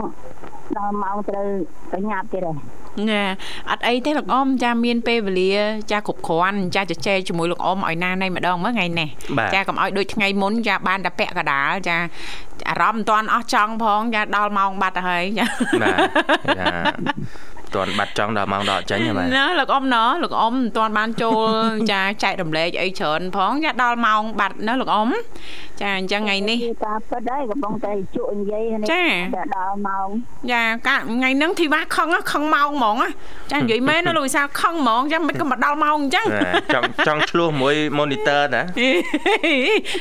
ដល់ម៉ោងត្រូវប្រញាប់ទៀតហ៎ណាអត់អីទេលោកអ៊ំចាមានពេលវេលាចាគ្រប់គ្រាន់ចាជជែកជាមួយលោកអ៊ំឲ្យណានៃម្ដងមើលថ្ងៃនេះចាកុំឲ្យដូចថ្ងៃមុនចាបានតែពាក់កដាលចា អារម្មណ៍មិនទាន់អស់ចង់ផងចាដល់ម៉ោងបាត់ទៅហើយចាបាទចាទាន់បាត់ចង់ដល់ម៉ោងដកចេញហ្នឹងបាទណាលោកអ៊ំណលោកអ៊ំមិនទាន់បានចូលចាចែករំលែកអីច្រើនផងចាដល់ម៉ោងបាត់ណាលោកអ៊ំ ចាអញ្ចឹងថ្ងៃនេះតាពិតហើយកំពុងតែជក់និយាយនេះដល់ម៉ោងចាកាថ្ងៃហ្នឹងធីវ៉ាខឹងខឹងម៉ោងហ្មងចានិយាយមែនណាលោកវិសាលខឹងហ្មងចាមិនក៏មកដល់ម៉ោងអញ្ចឹងចង់ចង់ឆ្លោះមួយ monitor ណា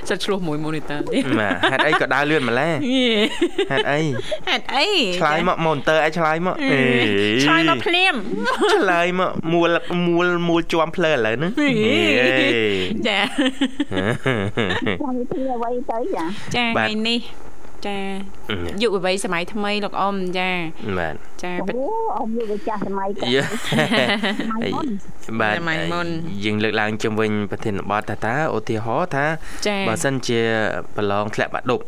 សិតឆ្លោះមួយ monitor ទេបាទហេតុអីក៏ដើរលឿនម្ល៉េះហេតុអីហេតុអីឆ្លើយមក monitor ឲ្យឆ្លើយមកឆ្លើយមកភ្លាមឆ្លើយមកមូលមូលមូលជាប់ភ្លើឥឡូវហ្នឹងចាចាំវិធីអ្វីទៅចាចាថ្ងៃនេះចាយុវវ័យសម័យថ្មីលោកអ៊ំចាបាទចាអូអ៊ំយុវចាស់សម័យកាលបាទសម័យមុនយើងលើកឡើងជុំវិញប្រធានបទថាតើឧទាហរណ៍ថាបើសិនជាប្រឡងធ្លាក់បាក់ឌុប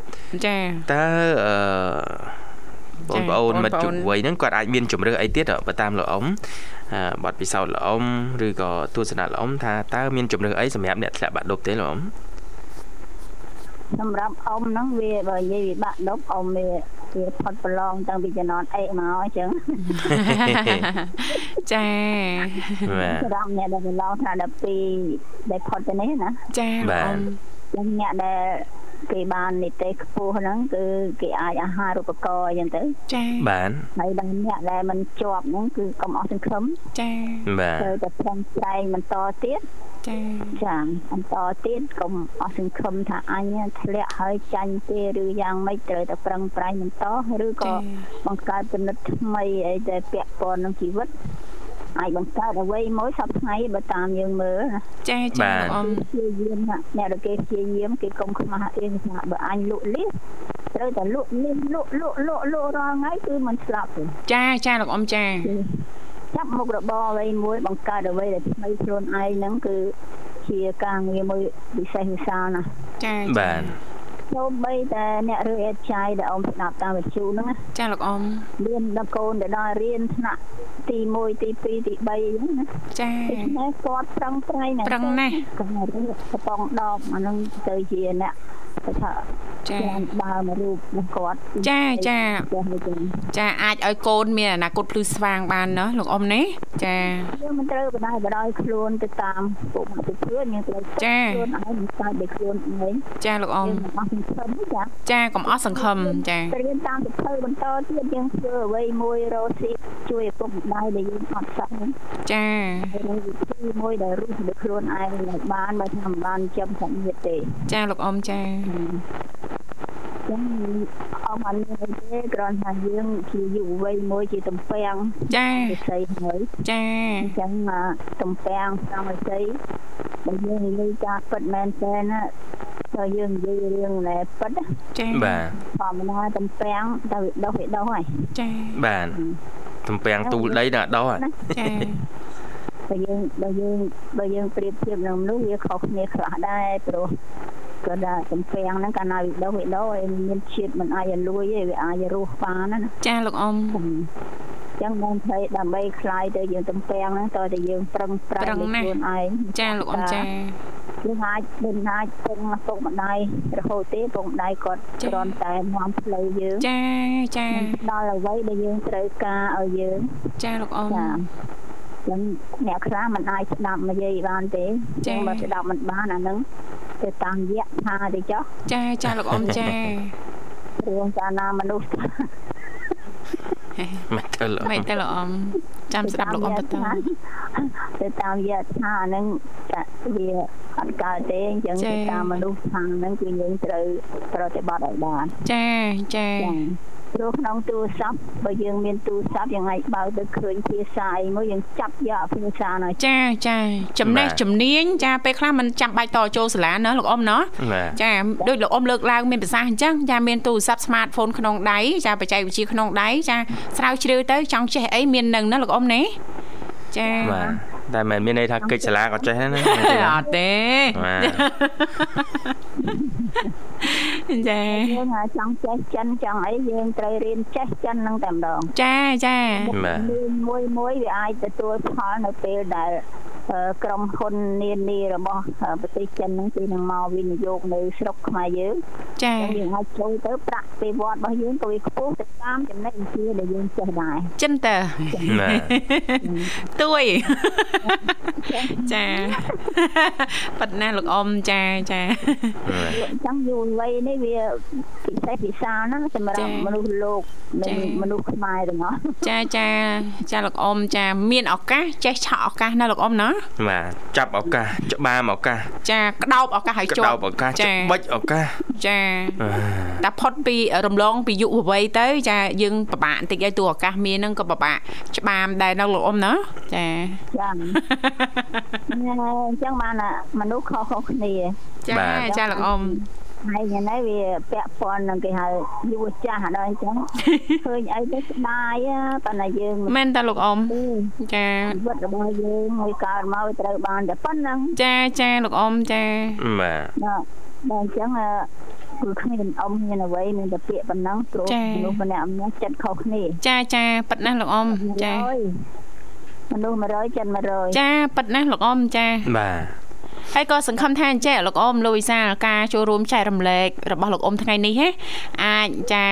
ចាតើអឺបងប្អូនមិត្តជុំវ័យហ្នឹងគាត់អាចមានជំរឿអីទៀតបើតាមលោកអ៊ំបទពិសោធន៍លោកអ៊ំឬក៏ទស្សនៈលោកអ៊ំថាតើមានជំរឿអីសម្រាប់អ្នកធ្លាក់បាក់ឌុបទេលោកអ៊ំ សម្រាប់អ៊ំហ្នឹងវាបើនិយាយវាបាក់ដប់អ៊ំវាវាផុតប្រឡងតាំងពីចំណន់អេមកអញ្ចឹងចាបាទសម្រាប់អ្នកដែលប្រឡងថា12ដែលផុតទៅនេះណាចាលោកអ៊ំចឹងអ្នកដែល គេបាននីតិខ្ពស់ហ្នឹងគឺគេអាចអាហារូបករណ៍អញ្ចឹងទៅចាបានហើយដល់អ្នកដែលមិនជាប់ហ្នឹងគឺកុំអស់សង្ឃឹមចាបាទត្រូវតែប្រឹងប្រែងបន្តទៀតចាចាបន្តទៀតកុំអស់សង្ឃឹមថាអញធ្លាក់ហើយចាញ់ទេឬយ៉ាងម៉េចត្រូវតែប្រឹងប្រែងបន្តឬក៏បង្កើតគំនិតថ្មីអីដែលពាក់ព័ន្ធនឹងជីវិត អាចបង្កើតអ្វីមួយសប្ថ្ងៃបើតាមយើងមើលណាចាចាលោកអ៊ំព្យាយាមណាអ្នកដែលគេព្យាយាមគេកុំខ្មាស់អៀងថាបើអញលក់លៀសត្រូវតែលក់លៀសលក់លក់លក់លក់រាល់ថ្ងៃគឺមិនស្លាប់ទេចាចាលោកអ៊ំចាចាប់មុខរបរអ្វីមួយបង្កើតអ្វីដែលថ្មីខ្លួនឯងហ្នឹងគឺជាការងារមួយពិសេសវិសាលណាស់ចាបាទ សូម្បីតែអ្នករើអេតចាយដែលអ៊ំស្ដាប់តាមវិទ្យុហ្នឹងណាចាលោកអ៊ំមានដល់កូនទៅដល់រៀនថ្នាក់ទី1ទី2ទី3អញ្ចឹងណាចាដូច្នេះគាត់ប្រឹងប្រែងប្រឹងណាស់គាត់រៀនកំប៉ុងដបអាហ្នឹងទៅជាអ្នក គេថាចាបានដើរមករូបរបស់គាត់ចាចាចាស់ទៅចឹងចាអាចឲ្យកូនមានអនាគតភ្លឺស្វាងបានណាលោកអ៊ំណាចាយើងមិនត្រូវបដៅបដ ாய் ខ្លួនទៅតាមពុកម៉ាក់ទៅព្រឿនយើងត្រូវចាខ្លួនឯងមិនកើតដោយខ្លួនឯងចាលោកអ៊ំយើងមិនអស់សង្ឃឹមចាចាកុំអស់សង្ឃឹមចាទៅរៀនតាមសភៅបន្តទៀតយើងធ្វើអ្វីមួយរកស៊ីជួយឪពុកម្ដាយដែលយើងអត់សោះហ្នឹងចាហើយវិធីមួយដែលរស់ដោយខ្លួនឯងឲ្យបានបើថាមិនបានចាំសញ្ញាទេចាលោកអ៊ំចាចឹងអមអត់មានអីទេគ្រាន់តែយើងជាយុវវ័យមួយជាតំពាំងចាវិស័យហើយចាអញ្ចឹងតំពាំងសំវិស័យបើយើងនិយាយការពិតមែនតើណាបើយើងនិយាយរឿងដែលពិតណាចាបាទធម្មតាតំពាំងទៅវាដុះវាដុះហើយចាបាទទំពាំងទូលដីដល់ដោះហ่ะចាបើយើងបើយើងបើយើងប្រៀបធៀបនឹងមនុស្សវាខុសគ្នាខ្លះដែរព្រោះ ក៏ដែរតំពាំងហ្នឹងកាលណាវាដុះវាដុះហើយមានជាតិមិនអាចឲ្យលួយទេវាអាចរស់បានណា ចាលោកអ៊ំ ចឹងបងភ័យដើម្បីคลายទៅយើងតំពាំងហ្នឹងតើតែយើងប្រឹងប្រែងដោយខ្លួនឯង ចាលោកអ៊ំចា យើងអាចមិនអាចពងពុកម្ដាយរហូតទេពុកម្ដាយគាត់គ្រាន់តែនាំផ្លូវយើង ចាចា ដល់អ្វីដែលយើងត្រូវការឲ្យយើង ចាលោកអ៊ំ ចា ចឹងអ្នកខ្លះមិនអាចស្ដាប់និយាយបានទេចា៎ចឹងបើស្ដាប់មិនបានអាហ្នឹងទៅតាមយៈថាទៅចុះចាចាលោកអ៊ំចារឿងកាលណាមនុស្សមិនទៅលោកមិនទៅលោកអ៊ំចាំស្ដាប់លោកអ៊ំទៅទៅទៅតាមយៈថាហ្នឹងចាវាអត់កើតទេអញ្ចឹងចា៎ទៅតាមមនុស្សខាងហ្នឹងគឺយើងត្រូវប្រតិបត្តិឲ្យបានចាចាចា ព្រោះក្នុងទូរស័ព្ទបើយើងមានទូរស័ព្ទយើងអាចបើកទៅឃើញភាសាអីមួយយើងចាប់យកភាសានោះចាចាចំណេះជំនាញចាពេលខ្លះมันចាំបាច់តចូលសាលាណាលោកអ៊ំណាបាទចាដូចលោកអ៊ំលើកឡើងមានប្រសាសន៍អញ្ចឹងចាមានទូរស័ព្ទ smartphone ក្នុងដៃចាបច្ចេកវិទ្យាក្នុងដៃចាស្រាវជ្រាវទៅចង់ចេះអីមាននឹងណាលោកអ៊ំណាចាបាទ តែមិនមានន័យថាកិច្ចសាលាក៏ចេះដែរណាអត់ទេបាទចាយើងអាចចង់ចេះចិនចង់អីយើងត្រូវរៀនចេះចិនហ្នឹងតែម្ដងចាចាបាទមានមួយមួយវាអាចទទួលផលនៅពេលដែលអឺ ក្រុមហ៊ុននានារបស់អឺប្រទេសចិនហ្នឹងគឺនឹងមកវិនិយោគនៅស្រុកខ្មែរយើងចាអញ្ចឹងយើងអាចចូលទៅប្រាក់ពីវត្តរបស់យើងក៏វាខ្ពស់ទៅតាមចំណេះវិជ្ជាដែលយើងចេះដែរចិនតើបាទទួយចាប៉ិតណាស់លោកអ៊ំចាចាអញ្ចឹងយុវវ័យនេះវាពិសេសពិសាលណាស់សម្រាប់មនុស្សលោកនិងមនុស្សខ្មែរទាំងអស់ចាចាចាលោកអ៊ំចា មានឱកាសចេះឆក់ឱកាសណាលោកអ៊ំណាបាទចាប់ឱកាសច្បាមឱកាសចាក្តោបឱកាសឲ្យក្ជាតោប់បឱកាសច្បិចឱកាសចាអឺតែផុតពីរំលងពីយុវវ័យទៅ ចាយើងពិបាកបន្តិចឲ្យតួឱកាសមានហ្នឹងក៏ពិបាកច្បាមដែរណាលោកអ៊ំណាចាចាអញ្ចឹងបានថាមនុស្សខុសៗគ្នាចាចាលោកអ៊ំ ហើយយ៉ាងនេះវាពាក់ព័ន្ធនឹងគេហៅយុវចាស់ដល់អញ្ចឹងឃើញអីទៅស្ដាយប៉ុន្តែយើងមែនតើលោកអ៊ំចាជីវិតរបស់យើងមួយកើតមកវាត្រូវបានតែប៉ុណ្្នឹងចាចាលោកអ៊ំចាបាទបាទដល់អញ្ចឹងអឺគឺគ្មានអ៊ំមានអ្វីមានតែពាក្យប៉ុណ្ណឹងព្រោះមនុស្សម្នាក់ម្នាក់ចិត្តខុសគ្នាចាចាប៉ិតណាស់លោកអ៊ំចាមនុស្ស100ចិត្ត100ចាប៉ិតណាស់លោកអ៊ំចាបាទ ហើយក៏សង្ឃឹមថាអញ្ចឹងលោកអ៊ំលោកវិសាលការចូលរួមចែករំលែករបស់លោកអ៊ំថ្ងៃនេះហ៎អាចចា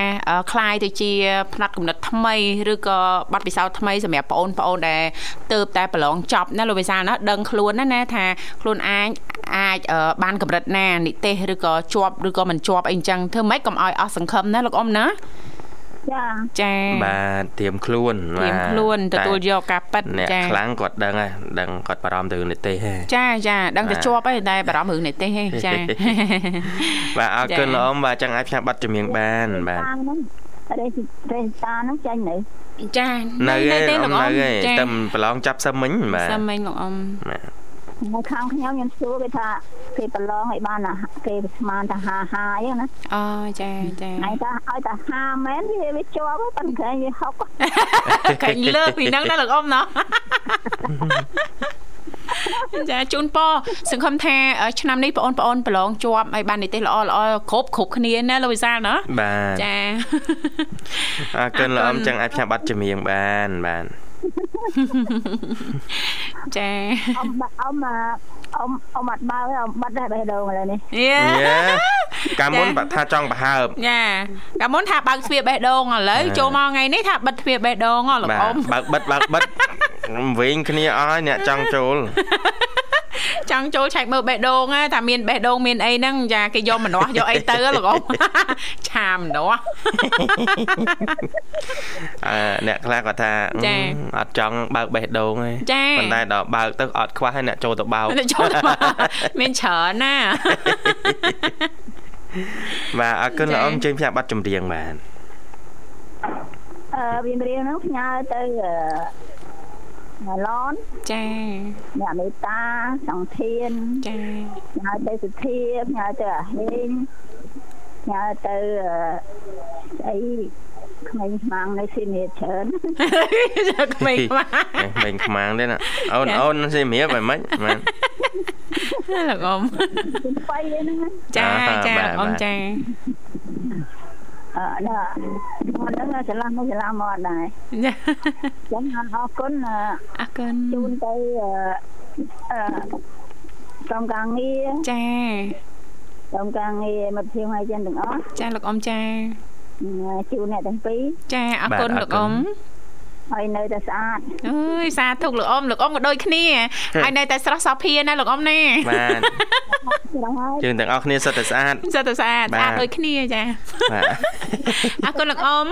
คลายទៅជាផ្នែកគំនិតថ្មីឬក៏បទពិសោធន៍ថ្មីសម្រាប់បងប្អូនដែលទៅតែប្រឡងចប់ណាលោកវិសាលណាដឹងខ្លួនណាណាថាខ្លួនអាចអាចបានកម្រិតណានិទេសឬក៏ជាប់ឬក៏មិនជាប់អីចឹងធ្វើម៉េចកុំឲ្យអស់សង្ឃឹមណាលោកអ៊ំណា ចាចាបាទត្រៀមខ្លួនត្រៀមខ្លួនទទួលយកការប៉ັດចាខ្លាំងគាត់ដឹងហើយដឹងគាត់បារម្ភទៅរឿងនិទេសហ៎ចាចាដឹងតែជាប់ហើយតែបារម្ភរឿងនិទេសហ៎ចាបាទអរគុណលោកអ៊ំបាទចឹងអាចផ្សាយប័ណ្ណចម្រៀងបានបាទរេរេតាហ្នឹងចាញ់នៅចានៅទេលោកអ៊ំនៅតែប្រឡងចាប់សឹមមិញបាទសឹមមិញលោកអ៊ំបាទ នៅខាងខ្ញុំខ្ញុំសួរគេថាគេប្រឡងឲ្យបានគេស្មានថាហាហាអីណាអូចាចាហើយថាឲ្យតែហាមែនវាវាជាប់ប៉ុន្តែវាហុកកាញ់លើពីហ្នឹងណាលោកអ៊ំណោះចាជូនពរសង្ឃឹមថាឆ្នាំនេះបងប្អូនប្រឡងជាប់ឲ្យបាននិទេសល្អល្អគ្រប់គ្រប់គ្នាណាលោកវិសាលណាបាទចាអរគុណលោកអ៊ំចឹងអាចផ្សាយប័ណ្ណចម្រៀងបានបាទ ចាអ៊ំអ៊ំអ៊ំអ៊ំអត់បើអ៊ំបាត់ដែរបេះដូងឥឡូវនេះយេកាលមុនបាត់ថាចង់ប្រហើបចាកាលមុនថាបើកទ្វារបេះដូងឥឡូវចូលមកថ្ងៃនេះថាបិទទ្វារបេះដូងលោកអ៊ំបើកបិទបើកបិទវិញគ្នាអស់ហើយអ្នកចង់ចូល ចង់ចូលឆែកមើលបេះដូងថាមានបេះដូងមានអីហ្នឹងចាគេយកម្នាស់យកអីទៅលោកអ៊ំឆាមម្នាស់អឺអ្នកខ្លះគាត់ថាអត់ចង់បើកបេះដូងទេប៉ុន្តែដល់បើកទៅអត់ខ្វះហើយអ្នកចូលទៅបើកចូលទៅមានច្រើនណាបាទអរគុណលោកអ៊ំជើញផ្សាយប័ណ្ណចម្រៀងបាទអឺវារៀងហ្នឹងផ្ញើទៅ ឡនចាអ្នកមេតាសង្ធានចាញ៉ៅទៅសុធាញ៉ៅទៅអាហេងញ៉ៅទៅអីក្មេងខ្មាំងនៅស៊ីមៀច្រើនក្មេងខ្មាំងក្មេងខ្មាំងទេណាអូនអូនស៊ីមៀបមិនម៉េចលោកអ៊ំបាយហ្នឹងចាចាលោកអ៊ំចា អឺដល់មកដល់ច្រឡំមកច្រឡំមកដែរចឹងអរគុណអរគុណជូនទៅអឺក្រុមការងារចាក្រុមការងារមិត្តភក្តិហើយចឹងទាំងអស់ចាលោកអ៊ំចាជូនអ្នកទាំងពីរចាអរគុណលោកអ៊ំ ហើយនៅតែស្អាតអើយសាធុលោកអ៊ំលោកអ៊ំក៏ដូចគ្នាហើយនៅតែស្រស់សោភាណាលោកអ៊ំណាបាទជើងទាំងអស់គ្នាសុទ្ធតែស្អាតសុទ្ធតែស្អាតស្អាតដូចគ្នាចាបាទអរគុណលោកអ៊ំ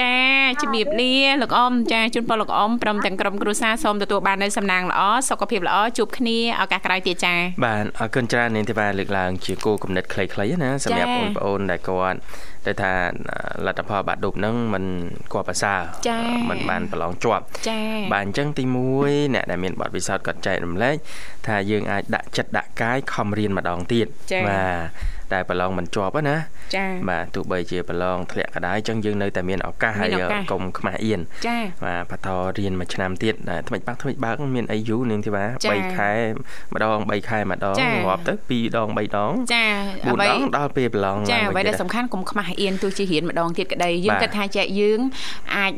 ចាជំរាបលាលោកអ៊ំចាជូនពរលោកអ៊ំព្រមទាំងក្រុមគ្រួសារសូមទទួលបាននូវសំណាងល្អសុខភាពល្អជួបគ្នាឱកាសក្រោយទៀតចាបាទអរគុណច្រើននាងទេវ៉ាលើកឡើងជាគោលគំនិតខ្លីៗណាសម្រាប់បងប្អូនដែលគាត់ដែលថាលទ្ធផលបាក់ឌុបហ្នឹងมันគួរប្រសើរมันបានប្រឡងជាប់បាទអញ្ចឹងទី1អ្នកដែលមានបទពិសោធន៍គាត់ចែករំលែកថាយើងអាចដាក់ចិត្តដាក់កាយខំរៀនម្ដងទៀតបាទ ទ តែប្រឡងមិនជាប់ណាចាបាទទោះបីជាប្រឡងធ្លាក់ក៏ដោយអញ្ចឹងយើងនៅតែមានឱកាសហើយកុំខ្មាស់អៀនចាបាទបន្តរៀនមួយឆ្នាំទៀតថ្មិចបាក់ថ្មិចបើកមានអីយូរនាងធីវ៉ា3ខែម្ដង3ខែម្ដងរាប់ទៅ2ដង3ដងចា4ដងដល់ពេលប្រឡងចាអ្វីដែលសំខាន់កុំខ្មាស់អៀនទោះជារៀនម្ដងទៀតក្តីយើងគិតថាចែកយើងអាច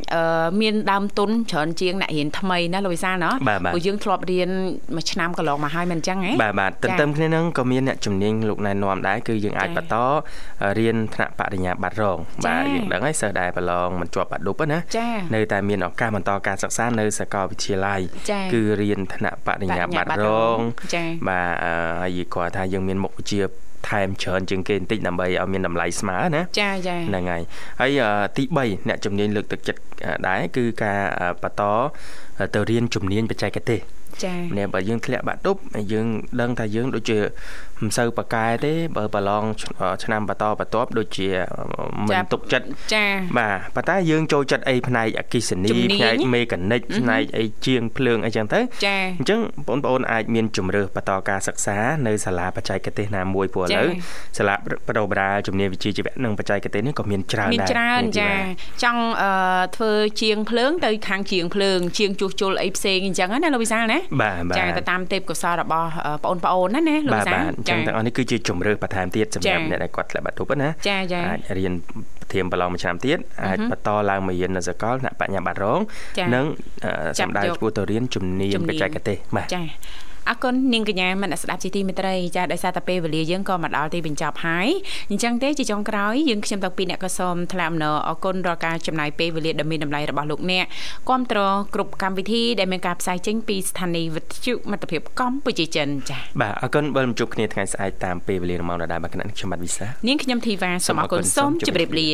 មានដើមទុនច្រើនជាងអ្នករៀនថ្មីណាលោកវិសាលណាព្រោះយើងធ្លាប់រៀនមួយឆ្នាំកន្លងមកហើយមិនអញ្ចឹងហ៎បាទបាទទន្ទឹមគ្នានឹងក៏មានអ្នកជំនាញលោកណែនាំដែរគឺយើងអាចបន្តរៀនថ្នាក់បរិញ្ញាបត្ររងបាទយើងដឹងហើយសិស្សដែលប្រឡងមិនជាប់បាក់ឌុបណានៅតែមានឱកាសបន្តការសិក្សានៅសាកលវិទ្យាល័យគឺរៀនថ្នាក់បរិញ្ញាបត្ររងបាទហើយគាត់ថាយើងមានមុខវិជ្ជាថែមច្រើនជាងគេបន្តិចដើម្បីឲ្យមានតម្លៃស្មើណាចាចាហ្នឹងហើយហើយទី3អ្នកជំនាញលើកទឹកចិត្តដែរគឺការបន្តទៅរៀនជំនាញបច្ចេកទេស ចាម្នាក់បើយើងធ្លាក់បាក់ទប់យើងដឹងថាយើងដូចជាមិនសូវប៉កែទេបើប្រឡងឆ្នាំបន្តបន្ទាប់ដូចជាមិនទុកចិត្តចាបាទប៉ុន្តែយើងចូលចិត្តអីផ្នែកអគិសនីផ្នែកមេកានិកផ្នែកអីជាងភ្លើងអីចឹងទៅចាអញ្ចឹងបងប្អូនអាចមានជំរឿសបន្តការសិក្សានៅសាលាបច្ចេកទេសណាមួយព្រោះឥឡូវសាលាបដិបដាលជំនាញវិជ្ជាជីវៈនិងបច្ចេកទេសនេះក៏មានច្រើនដែរមានច្រើនចាចង់ធ្វើជាងភ្លើងទៅខាងជាងភ្លើងជាងជួសជុលអីផ្សេងអញ្ចឹងណាលោកវិសាលណាបាទបាទចាទៅតាមទេពកោសលរបស់បងប្អូនណាណាលោកវិសាលអញ្ចឹងទាំងអស់នេះគឺជាជំរឿសបន្ថែមទៀតសម្រាប់អ្នកដែលគាត់ធ្លាក់បាត់ទប់ណាចាចាអាចរៀនធៀមប្រឡងមួយឆ្នាំទៀតអាចបន្តឡើងមករៀននៅសាកលថ្នាក់បញ្ញាបត្ររងនិងសម្ដៅឈ្មោះទៅរៀនជំនាញបច្ចេកទេសបាទចា អរគុណនាងកញ្ញាមនស្ដាប់ជាទីមេត្រីចាដោយសារតែពេលវេលាយើងក៏មកដល់ទីបញ្ចប់ហើយអញ្ចឹងទេជាចុងក្រោយយើងខ្ញុំតាំងពីអ្នកក៏សូមថ្លែងអំណរអរគុណរាល់ការចំណាយពេលវេលាដ៏មានតម្លៃរបស់លោកអ្នកគាំទ្រគ្រប់កម្មវិធីដែលមានការផ្សាយចេញពីស្ថានីយ៍វិទ្យុមិត្តភាពកម្ពុជាចិនចាបាទអរគុណបើជួបគ្នាថ្ងៃស្អែកតាមពេលវេលាម៉ោងដដែលបាទគណៈខ្ញុំបាទវិសានាងខ្ញុំធីវ៉ាសូមអរគុណសូមជម្រាបលា